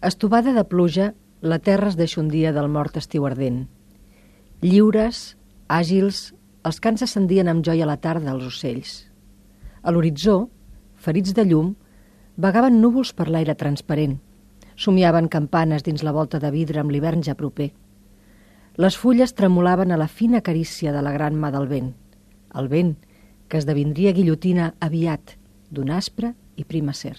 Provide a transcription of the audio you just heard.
Estovada de pluja, la terra es deixa un dia del mort estiu ardent. Lliures, àgils, els cants ascendien amb joia a la tarda als ocells. A l'horitzó, ferits de llum, vagaven núvols per l'aire transparent. Somiaven campanes dins la volta de vidre amb l'hivern ja proper. Les fulles tremolaven a la fina carícia de la gran mà del vent. El vent, que esdevindria guillotina aviat, d'un aspre i primacer.